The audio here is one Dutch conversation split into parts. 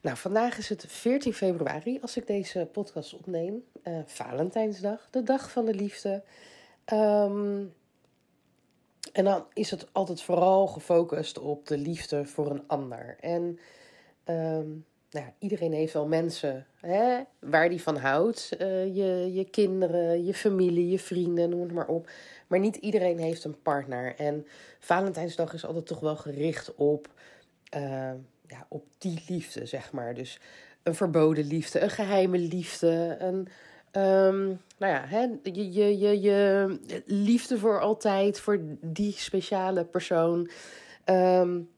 Nou, vandaag is het 14 februari als ik deze podcast opneem. Uh, Valentijnsdag, de dag van de liefde. Ehm, en dan is het altijd vooral gefocust op de liefde voor een ander. En ehm, nou ja, iedereen heeft wel mensen hè, waar die van houdt. Uh, je, je kinderen, je familie, je vrienden, noem het maar op. Maar niet iedereen heeft een partner. En Valentijnsdag is altijd toch wel gericht op, uh, ja, op die liefde, zeg maar. Dus een verboden liefde, een geheime liefde, een. Um, nou ja, hè, je, je, je, je liefde voor altijd, voor die speciale persoon. Um,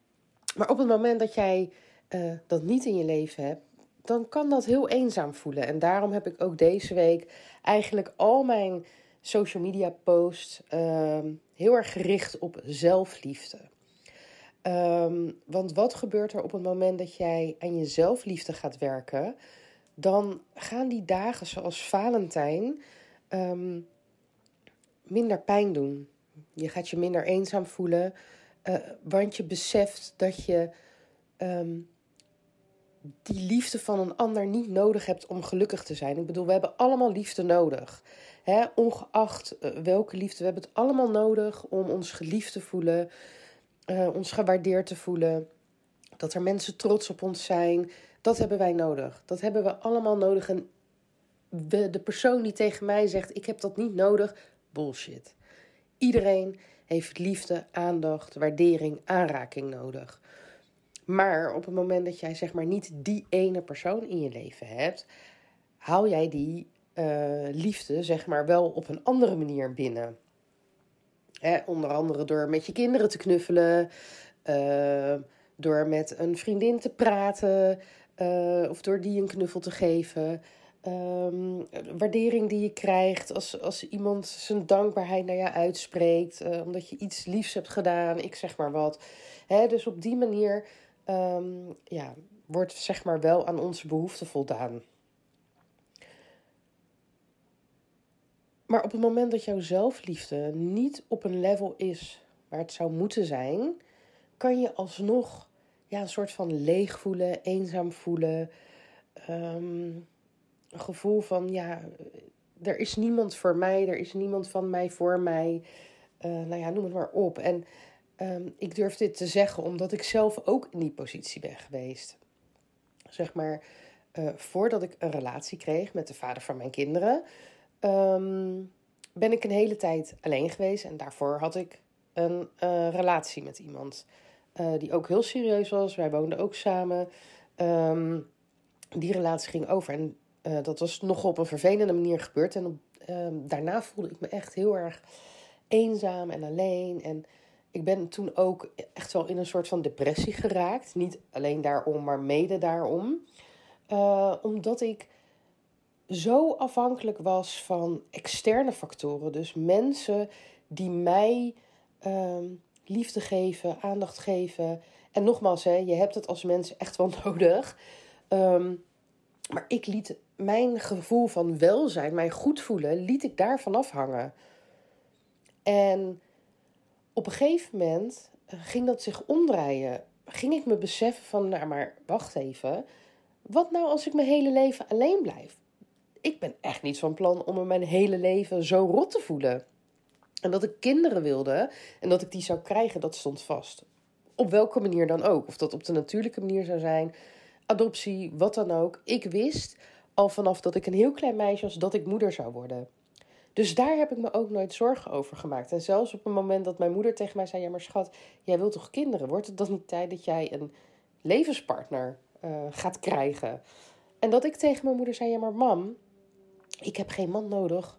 maar op het moment dat jij uh, dat niet in je leven hebt, dan kan dat heel eenzaam voelen. En daarom heb ik ook deze week eigenlijk al mijn social media posts uh, heel erg gericht op zelfliefde. Um, want wat gebeurt er op het moment dat jij aan je zelfliefde gaat werken? Dan gaan die dagen zoals Valentijn um, minder pijn doen. Je gaat je minder eenzaam voelen, uh, want je beseft dat je um, die liefde van een ander niet nodig hebt om gelukkig te zijn. Ik bedoel, we hebben allemaal liefde nodig. Hè? Ongeacht uh, welke liefde, we hebben het allemaal nodig om ons geliefd te voelen, uh, ons gewaardeerd te voelen. Dat er mensen trots op ons zijn. Dat hebben wij nodig. Dat hebben we allemaal nodig. En de persoon die tegen mij zegt: Ik heb dat niet nodig, bullshit. Iedereen heeft liefde, aandacht, waardering, aanraking nodig. Maar op het moment dat jij zeg maar niet die ene persoon in je leven hebt, hou jij die uh, liefde zeg maar wel op een andere manier binnen. Onder andere door met je kinderen te knuffelen, uh, door met een vriendin te praten uh, of door die een knuffel te geven. Um, waardering die je krijgt als, als iemand zijn dankbaarheid naar je uitspreekt, omdat je iets liefs hebt gedaan, ik zeg maar wat. Hè, dus op die manier um, ja, wordt zeg maar wel aan onze behoeften voldaan. Maar op het moment dat jouw zelfliefde niet op een level is waar het zou moeten zijn, kan je alsnog ja, een soort van leeg voelen, eenzaam voelen. Um, een gevoel van ja, er is niemand voor mij, er is niemand van mij voor mij. Uh, nou ja, noem het maar op. En um, ik durf dit te zeggen omdat ik zelf ook in die positie ben geweest. Zeg maar, uh, voordat ik een relatie kreeg met de vader van mijn kinderen, um, ben ik een hele tijd alleen geweest. En daarvoor had ik een uh, relatie met iemand uh, die ook heel serieus was. Wij woonden ook samen. Um, die relatie ging over. En uh, dat was nog op een vervelende manier gebeurd. En um, daarna voelde ik me echt heel erg eenzaam en alleen. En ik ben toen ook echt wel in een soort van depressie geraakt. Niet alleen daarom, maar mede daarom. Omdat ik zo afhankelijk was van externe factoren. Dus mensen die mij um, liefde geven, aandacht geven. En nogmaals, hè, je hebt het als mens echt wel nodig. Um, maar ik liet mijn gevoel van welzijn, mijn goed voelen, liet ik daarvan afhangen. En op een gegeven moment eh, ging dat zich omdraaien. Ging ik me beseffen van, nou maar wacht even. Wat nou als ik mijn hele leven alleen blijf? Ik ben echt niet van plan om me mijn hele leven zo rot te voelen. En dat ik kinderen wilde en dat ik die zou krijgen, dat stond vast. Op welke manier dan ook. Of dat op de natuurlijke manier zou zijn, adoptie, wat dan ook. Ik wist al vanaf dat ik een heel klein meisje was dat ik moeder zou worden. Dus daar heb ik me ook nooit zorgen over gemaakt. En zelfs op het moment dat mijn moeder tegen mij zei: Ja, maar schat, jij wilt toch kinderen? Wordt het dan niet tijd dat jij een levenspartner uh, gaat krijgen? En dat ik tegen mijn moeder zei: Ja, maar mam, ik heb geen man nodig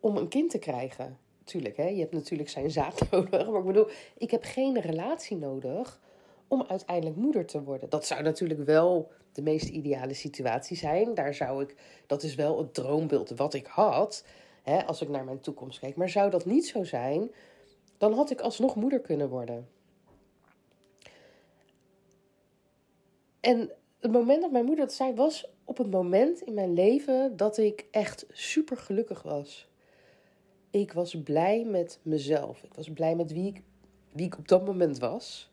om een kind te krijgen. Tuurlijk, hè, je hebt natuurlijk zijn zaad nodig. Maar ik bedoel, ik heb geen relatie nodig om uiteindelijk moeder te worden. Dat zou natuurlijk wel de meest ideale situatie zijn. Daar zou ik, dat is wel het droombeeld wat ik had, hè, als ik naar mijn toekomst keek. Maar zou dat niet zo zijn, dan had ik alsnog moeder kunnen worden. En het moment dat mijn moeder dat zei, was op het moment in mijn leven dat ik echt super gelukkig was. Ik was blij met mezelf. Ik was blij met wie ik, wie ik op dat moment was.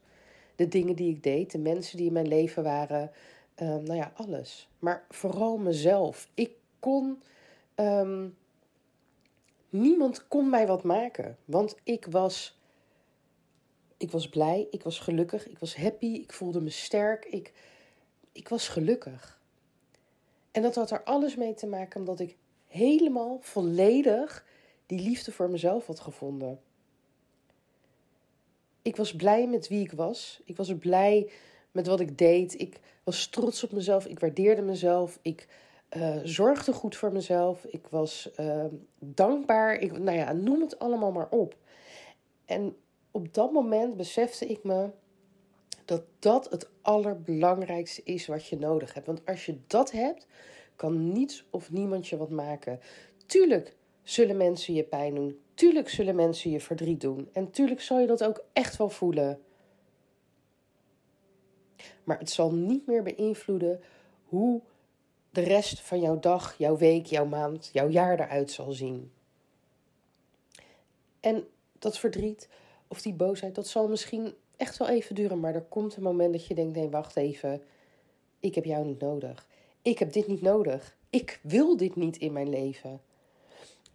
De dingen die ik deed, de mensen die in mijn leven waren. Uh, nou ja, alles. Maar vooral mezelf. Ik kon. Um, niemand kon mij wat maken. Want ik was. Ik was blij, ik was gelukkig, ik was happy, ik voelde me sterk. Ik, ik was gelukkig. En dat had er alles mee te maken omdat ik helemaal volledig die liefde voor mezelf had gevonden. Ik was blij met wie ik was. Ik was blij met wat ik deed. Ik was trots op mezelf. Ik waardeerde mezelf. Ik uh, zorgde goed voor mezelf. Ik was uh, dankbaar. Ik, nou ja, noem het allemaal maar op. En op dat moment besefte ik me dat dat het allerbelangrijkste is wat je nodig hebt. Want als je dat hebt, kan niets of niemand je wat maken. Tuurlijk zullen mensen je pijn doen. Tuurlijk zullen mensen je verdriet doen. En tuurlijk zal je dat ook echt wel voelen. Maar het zal niet meer beïnvloeden hoe de rest van jouw dag, jouw week, jouw maand, jouw jaar eruit zal zien. En dat verdriet of die boosheid, dat zal misschien echt wel even duren. Maar er komt een moment dat je denkt: nee, wacht even. Ik heb jou niet nodig. Ik heb dit niet nodig. Ik wil dit niet in mijn leven.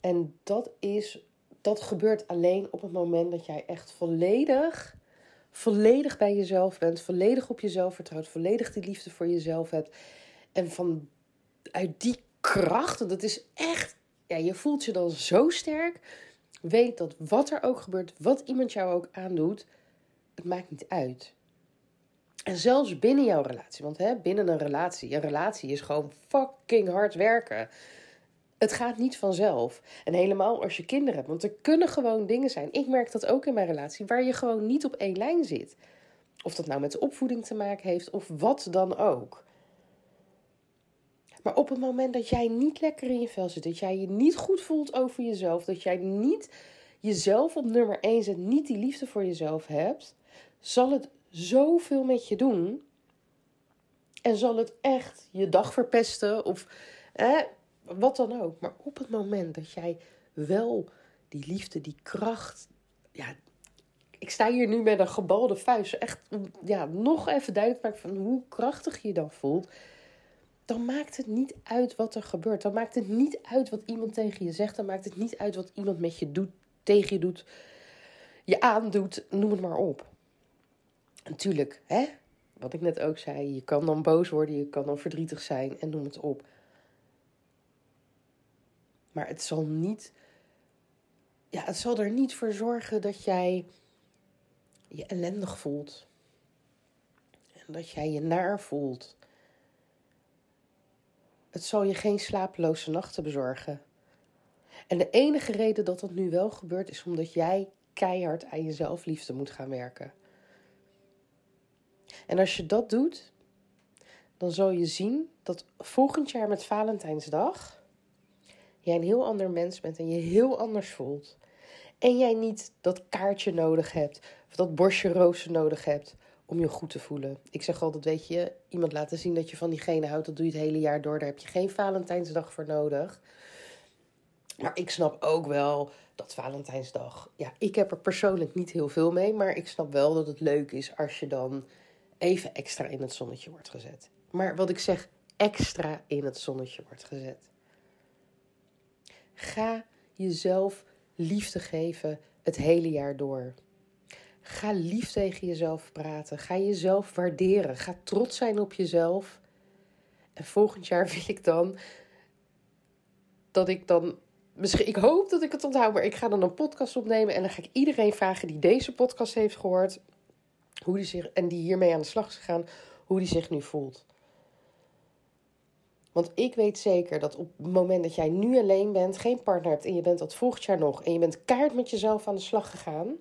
En dat is, dat gebeurt alleen op het moment dat jij echt volledig, volledig bij jezelf bent, volledig op jezelf vertrouwt, volledig die liefde voor jezelf hebt. En van uit die kracht, dat is echt, ja, je voelt je dan zo sterk. Weet dat wat er ook gebeurt, wat iemand jou ook aandoet, het maakt niet uit. En zelfs binnen jouw relatie, want hè, binnen een relatie, een relatie is gewoon fucking hard werken. Het gaat niet vanzelf. En helemaal als je kinderen hebt. Want er kunnen gewoon dingen zijn. Ik merk dat ook in mijn relatie. Waar je gewoon niet op één lijn zit. Of dat nou met de opvoeding te maken heeft. Of wat dan ook. Maar op het moment dat jij niet lekker in je vel zit. Dat jij je niet goed voelt over jezelf. Dat jij niet jezelf op nummer 1 zet. Niet die liefde voor jezelf hebt. Zal het zoveel met je doen. En zal het echt je dag verpesten. Of wat dan ook. Maar op het moment dat jij wel die liefde, die kracht. Ja, ik sta hier nu met een gebalde vuist. Echt ja, nog even duidelijk maken van hoe krachtig je je dan voelt. Dan maakt het niet uit wat er gebeurt. Dan maakt het niet uit wat iemand tegen je zegt. Dan maakt het niet uit wat iemand met je doet, tegen je doet, je aandoet. Noem het maar op. Natuurlijk, hè? Wat ik net ook zei. Je kan dan boos worden, je kan dan verdrietig zijn en noem het op. Maar het zal niet. Ja, het zal er niet voor zorgen dat jij je ellendig voelt. En dat jij je naar voelt. Het zal je geen slapeloze nachten bezorgen. En de enige reden dat dat nu wel gebeurt is omdat jij keihard aan je zelfliefde moet gaan werken. En als je dat doet, dan zal je zien dat volgend jaar met Valentijnsdag jij een heel ander mens bent en je heel anders voelt. En jij niet dat kaartje nodig hebt of dat borstje rozen nodig hebt om je goed te voelen. Ik zeg altijd, weet je, iemand laten zien dat je van diegene houdt, dat doe je het hele jaar door. Daar heb je geen Valentijnsdag voor nodig. Maar ik snap ook wel dat Valentijnsdag. Ja, ik heb er persoonlijk niet heel veel mee. Maar ik snap wel dat het leuk is als je dan even extra in het zonnetje wordt gezet. Maar wat ik zeg, extra in het zonnetje wordt gezet. Ga jezelf liefde geven het hele jaar door. Ga lief tegen jezelf praten. Ga jezelf waarderen. Ga trots zijn op jezelf. En volgend jaar wil ik dan dat ik dan. Misschien, ik hoop dat ik het onthoud, maar ik ga dan een podcast opnemen. En dan ga ik iedereen vragen die deze podcast heeft gehoord. Hoe die zich, en die hiermee aan de slag is gegaan. Hoe die zich nu voelt. Want ik weet zeker dat op het moment dat jij nu alleen bent, geen partner hebt en je bent dat volgend jaar nog en je bent kaart met jezelf aan de slag gegaan,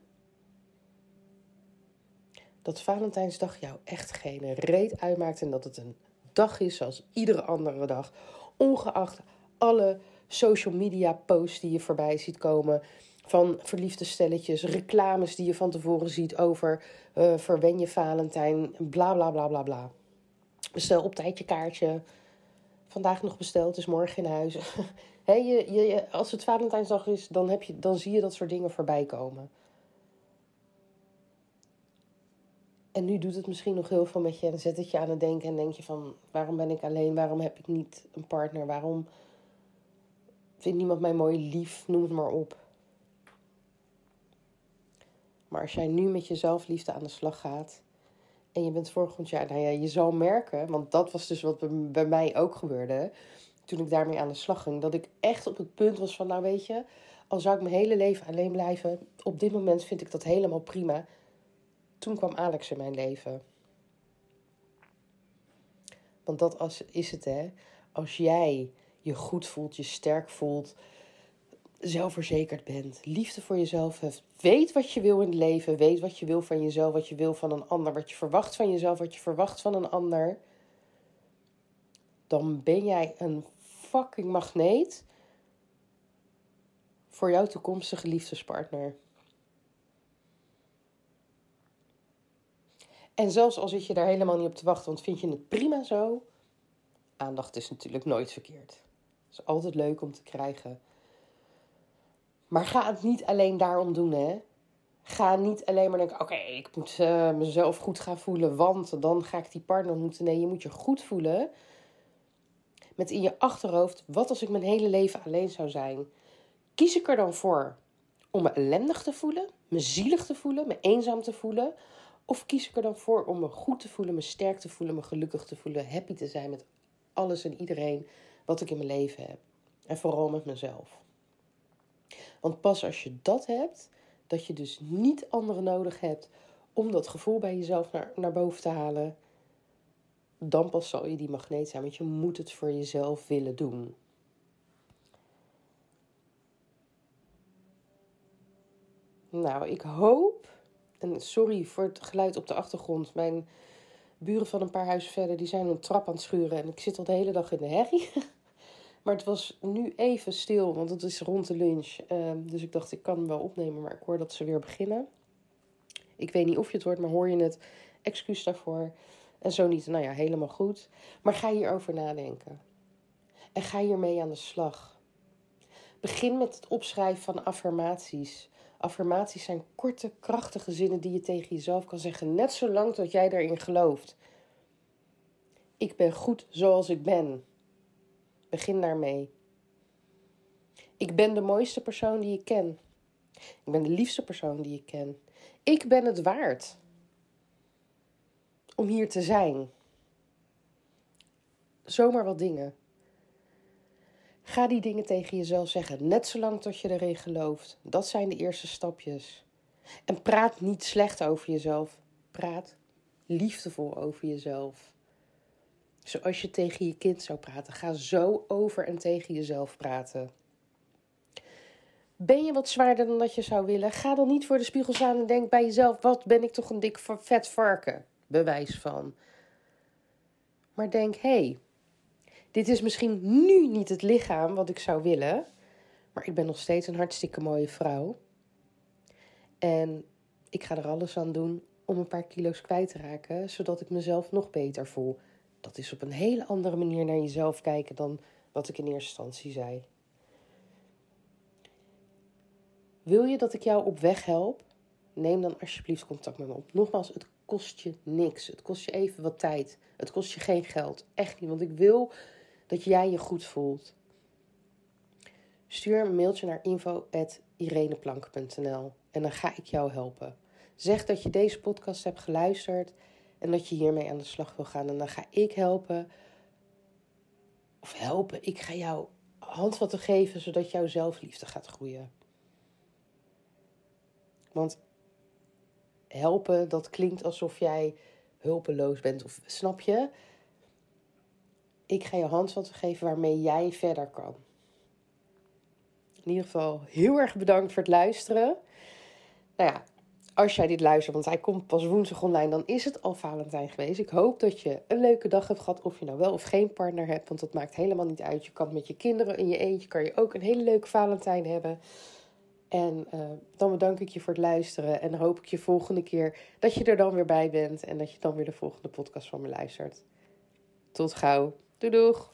dat Valentijnsdag jou echt geen reet uitmaakt en dat het een dag is zoals iedere andere dag. Ongeacht alle social media posts die je voorbij ziet komen. Van verliefde stelletjes, reclames die je van tevoren ziet over uh, verwen je Valentijn, bla bla bla bla bla. Bestel op tijd je kaartje. Vandaag nog besteld, is morgen in huis. He, je, je, als het Valentijnsdag is, dan, heb je, dan zie je dat soort dingen voorbij komen. En nu doet het misschien nog heel veel met je en zet het je aan het denken en denk je van waarom ben ik alleen, waarom heb ik niet een partner, waarom vindt niemand mij mooi lief, noem het maar op. Maar als jij nu met je zelfliefde aan de slag gaat en je bent volgend jaar, nou ja, je zal merken, want dat was dus wat bij mij ook gebeurde toen ik daarmee aan de slag ging, dat ik echt op het punt was van, nou weet je, al zou ik mijn hele leven alleen blijven, op dit moment vind ik dat helemaal prima. Toen kwam Alex in mijn leven. Want dat is het, hè. Als jij je goed voelt, je sterk voelt, zelfverzekerd bent, liefde voor jezelf hebt, weet wat je wil in het leven, weet wat je wil van jezelf, wat je wil van een ander, wat je verwacht van jezelf, wat je verwacht van een ander, dan ben jij een fucking magneet voor jouw toekomstige liefdespartner. En zelfs al zit je daar helemaal niet op te wachten, want vind je het prima zo, aandacht is natuurlijk nooit verkeerd. Het is altijd leuk om te krijgen. Maar ga het niet alleen daarom doen, hè. Ga niet alleen maar denken, oké, ik moet uh, mezelf goed gaan voelen, want dan ga ik die partner ontmoeten. Nee, je moet je goed voelen met in je achterhoofd: wat als ik mijn hele leven alleen zou zijn? Kies ik er dan voor om me ellendig te voelen, me zielig te voelen, me eenzaam te voelen? Of kies ik er dan voor om me goed te voelen, me sterk te voelen, me gelukkig te voelen, happy te zijn met alles en iedereen wat ik in mijn leven heb? En vooral met mezelf. Want pas als je dat hebt, dat je dus niet anderen nodig hebt om dat gevoel bij jezelf naar, naar boven te halen, dan pas zal je die magneet zijn, want je moet het voor jezelf willen doen. Nou, ik hoop, en sorry voor het geluid op de achtergrond, mijn buren van een paar huizen verder, die zijn een trap aan het schuren en ik zit al de hele dag in de herrie. Maar het was nu even stil, want het is rond de lunch. Ehm, dus ik dacht, ik kan hem wel opnemen, maar ik hoor dat ze weer beginnen. Ik weet niet of je het hoort, maar hoor je het? Excuus daarvoor. En zo niet, nou ja, helemaal goed. Maar ga hierover nadenken. En ga hiermee aan de slag. Begin met het opschrijven van affirmaties. Affirmaties zijn korte, krachtige zinnen die je tegen jezelf kan zeggen, net zolang tot jij daarin gelooft. Ik ben goed zoals ik ben. Begin daarmee. Ik ben de mooiste persoon die ik ken. Ik ben de liefste persoon die ik ken. Ik ben het waard om hier te zijn. Zomaar wat dingen. Ga die dingen tegen jezelf zeggen, net zolang tot je erin gelooft. Dat zijn de eerste stapjes. En praat niet slecht over jezelf. Praat liefdevol over jezelf. Zoals je tegen je kind zou praten. Ga zo over en tegen jezelf praten. Ben je wat zwaarder dan dat je zou willen? Ga dan niet voor de spiegel staan en denk bij jezelf: wat ben ik toch een dik vet varken? bewijs van. Maar denk, hé, hey, dit is misschien nu niet het lichaam wat ik zou willen, maar ik ben nog steeds een hartstikke mooie vrouw. En ik ga er alles aan doen om een paar kilo's kwijt te raken, zodat ik mezelf nog beter voel. Dat is op een hele andere manier naar jezelf kijken dan wat ik in eerste instantie zei. Wil je dat ik jou op weg help? Neem dan alsjeblieft contact met me op. Nogmaals, het kost je niks. Het kost je even wat tijd. Het kost je geen geld. Echt niet, want ik wil dat jij je goed voelt. Stuur een mailtje naar info.ireneplank.nl en dan ga ik jou helpen. Zeg dat je deze podcast hebt geluisterd en dat je hiermee aan de slag wil gaan. En dan ga ik helpen. Of helpen, ik ga jou handvatten geven zodat jouw zelfliefde gaat groeien. Want helpen, dat klinkt alsof jij hulpeloos bent. Of snap je? Ik ga je handvatten geven waarmee jij verder kan. In ieder geval heel erg bedankt voor het luisteren. Nou ja, als jij dit luistert, want hij komt pas woensdag online, dan is het al Valentijn geweest. Ik hoop dat je een leuke dag hebt gehad, of je nou wel of geen partner hebt, want dat maakt helemaal niet uit. Je kan met je kinderen in je eentje, kan je ook een hele leuke Valentijn hebben. En uh, dan bedank ik je voor het luisteren en hoop ik je volgende keer dat je er dan weer bij bent en dat je dan weer de volgende podcast van me luistert. Tot gauw. Doei doeg!